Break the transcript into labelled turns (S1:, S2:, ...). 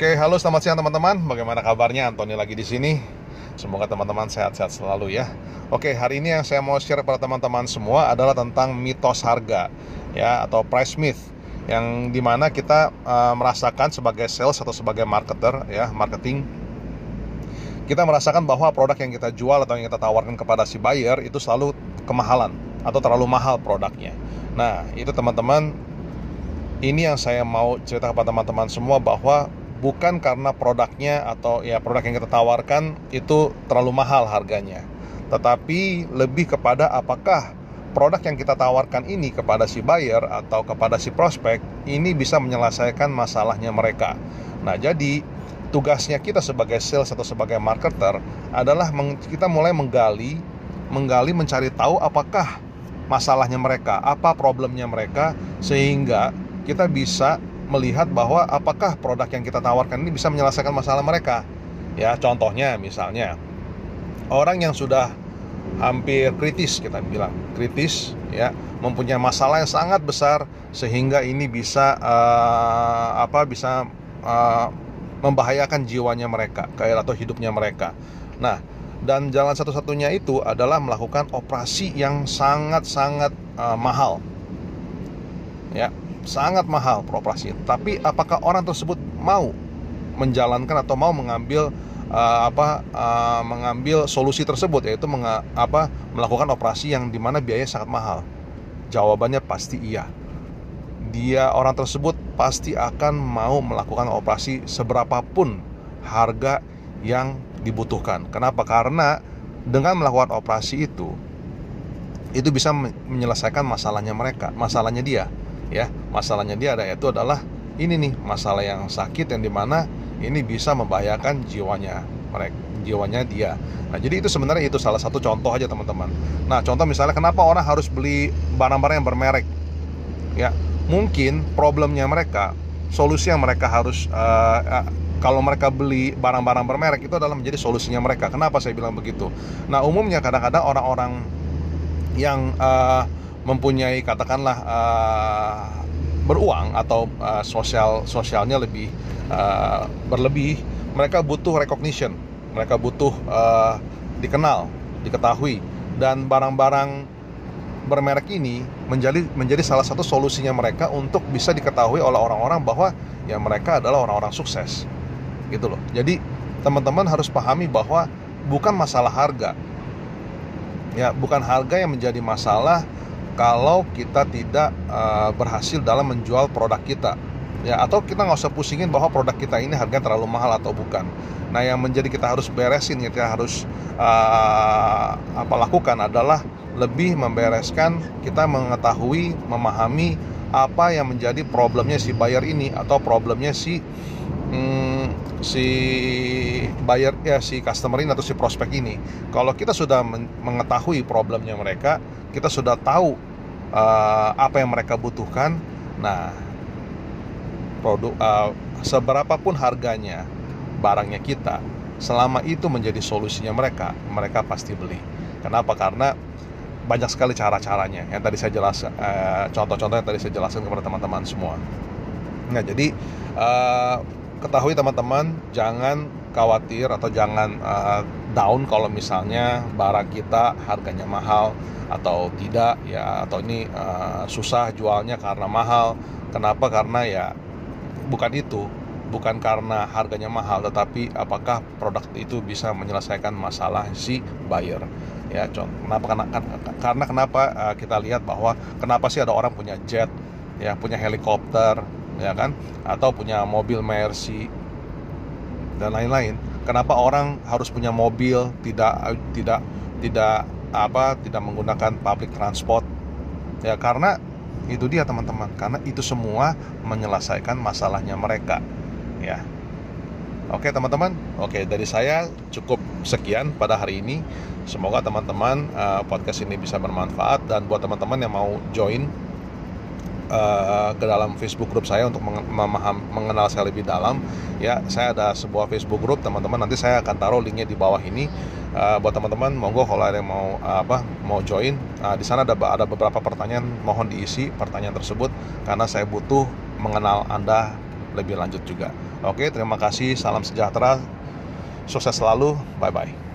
S1: Oke, halo selamat siang teman-teman. Bagaimana kabarnya? Antoni lagi di sini. Semoga teman-teman sehat-sehat selalu ya. Oke, hari ini yang saya mau share pada teman-teman semua adalah tentang mitos harga ya atau price myth yang di mana kita uh, merasakan sebagai sales atau sebagai marketer ya marketing kita merasakan bahwa produk yang kita jual atau yang kita tawarkan kepada si buyer itu selalu kemahalan atau terlalu mahal produknya. Nah, itu teman-teman ini yang saya mau cerita kepada teman-teman semua bahwa bukan karena produknya atau ya produk yang kita tawarkan itu terlalu mahal harganya, tetapi lebih kepada apakah produk yang kita tawarkan ini kepada si buyer atau kepada si prospek ini bisa menyelesaikan masalahnya mereka. Nah, jadi tugasnya kita sebagai sales atau sebagai marketer adalah kita mulai menggali, menggali mencari tahu apakah masalahnya mereka, apa problemnya mereka sehingga kita bisa melihat bahwa apakah produk yang kita tawarkan ini bisa menyelesaikan masalah mereka. Ya, contohnya misalnya orang yang sudah hampir kritis kita bilang kritis ya mempunyai masalah yang sangat besar sehingga ini bisa uh, apa bisa uh, membahayakan jiwanya mereka kayak atau hidupnya mereka. Nah, dan jalan satu-satunya itu adalah melakukan operasi yang sangat-sangat uh, mahal. Ya, sangat mahal peroperasi. Tapi apakah orang tersebut mau menjalankan atau mau mengambil uh, apa uh, mengambil solusi tersebut yaitu menga, apa melakukan operasi yang di mana biaya sangat mahal? Jawabannya pasti iya. Dia orang tersebut pasti akan mau melakukan operasi seberapapun harga yang dibutuhkan. Kenapa? Karena dengan melakukan operasi itu itu bisa menyelesaikan masalahnya mereka, masalahnya dia ya. Masalahnya dia ada itu adalah ini nih masalah yang sakit yang di mana ini bisa membahayakan jiwanya mereka jiwanya dia. Nah jadi itu sebenarnya itu salah satu contoh aja teman-teman. Nah contoh misalnya kenapa orang harus beli barang-barang yang bermerek? Ya mungkin problemnya mereka solusi yang mereka harus uh, uh, kalau mereka beli barang-barang bermerek itu adalah menjadi solusinya mereka. Kenapa saya bilang begitu? Nah umumnya kadang-kadang orang-orang yang uh, mempunyai katakanlah uh, beruang atau uh, sosial sosialnya lebih uh, berlebih mereka butuh recognition. Mereka butuh uh, dikenal diketahui. Dan barang-barang bermerek ini menjadi menjadi salah satu solusinya mereka untuk bisa diketahui oleh orang-orang bahwa ya mereka adalah orang-orang sukses. Gitu loh. Jadi teman-teman harus pahami bahwa bukan masalah harga. Ya bukan harga yang menjadi masalah kalau kita tidak uh, berhasil dalam menjual produk kita. Ya atau kita nggak usah pusingin bahwa produk kita ini harganya terlalu mahal atau bukan. Nah yang menjadi kita harus beresin kita harus uh, apa lakukan adalah lebih membereskan kita mengetahui memahami apa yang menjadi problemnya si buyer ini atau problemnya si hmm, si buyer ya si customer ini atau si prospek ini. Kalau kita sudah mengetahui problemnya mereka kita sudah tahu uh, apa yang mereka butuhkan. Nah, produk uh, seberapapun harganya barangnya kita, selama itu menjadi solusinya mereka, mereka pasti beli. Kenapa? Karena banyak sekali cara-caranya yang tadi saya jelaskan, uh, contoh-contoh yang tadi saya jelaskan kepada teman-teman semua. Nah, jadi uh, ketahui teman-teman, jangan khawatir atau jangan uh, down kalau misalnya barang kita harganya mahal atau tidak ya atau ini uh, susah jualnya karena mahal. Kenapa? Karena ya bukan itu bukan karena harganya mahal tetapi apakah produk itu bisa menyelesaikan masalah si buyer ya. Kenapa? Karena karena kenapa uh, kita lihat bahwa kenapa sih ada orang punya jet ya punya helikopter ya kan? Atau punya mobil Mercy dan lain-lain. Kenapa orang harus punya mobil tidak tidak tidak apa tidak menggunakan public transport? Ya karena itu dia teman-teman. Karena itu semua menyelesaikan masalahnya mereka. Ya. Oke teman-teman? Oke dari saya cukup sekian pada hari ini. Semoga teman-teman uh, podcast ini bisa bermanfaat. Dan buat teman-teman yang mau join uh, ke dalam Facebook grup saya untuk memaham, mengenal saya lebih dalam ya saya ada sebuah Facebook grup teman-teman nanti saya akan taruh linknya di bawah ini uh, buat teman-teman monggo kalau ada yang mau uh, apa mau join uh, di sana ada ada beberapa pertanyaan mohon diisi pertanyaan tersebut karena saya butuh mengenal anda lebih lanjut juga. Oke, terima kasih. Salam sejahtera. Sukses selalu. Bye bye.